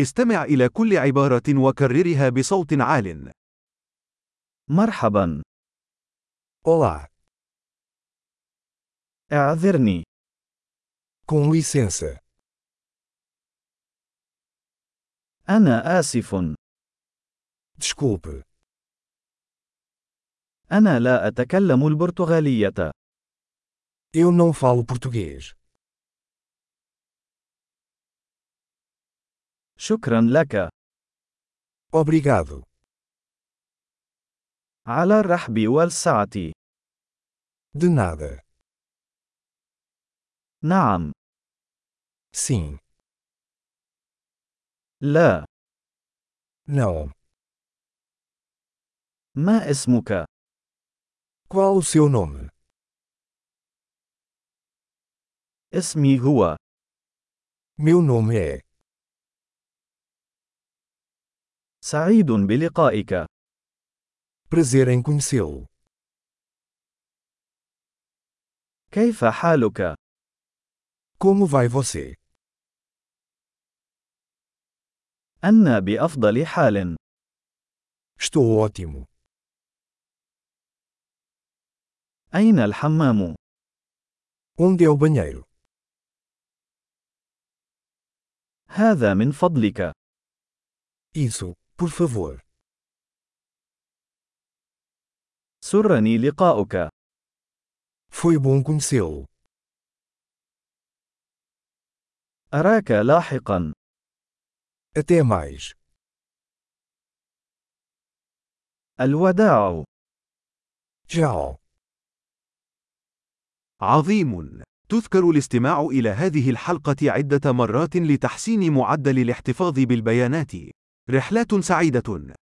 استمع إلى كل عبارة وكررها بصوت عال. مرحبا. Olá, اعذرني. com licença. أنا آسف. Desculpe, أنا لا أتكلم البرتغالية. eu não falo português. شكرا لك. Obrigado. على الرحب والسعة. De nada. نعم. Sim. لا. Não. ما اسمك؟ Qual o seu nome? اسمي هو. Meu nome é. سعيد بلقائك. Prazer em conhecê-lo. كيف حالك؟ Como vai você? أنا بأفضل حال. Estou ótimo. أين الحمام؟ Onde é o banheiro? هذا من فضلك. Isso, por favor. سرني لقاؤك. Foi bom conhecê-lo. أراك لاحقا. Até mais. الوداع. Tchau. عظيم. تذكر الاستماع إلى هذه الحلقة عدة مرات لتحسين معدل الاحتفاظ بالبيانات. رحلات سعيدة.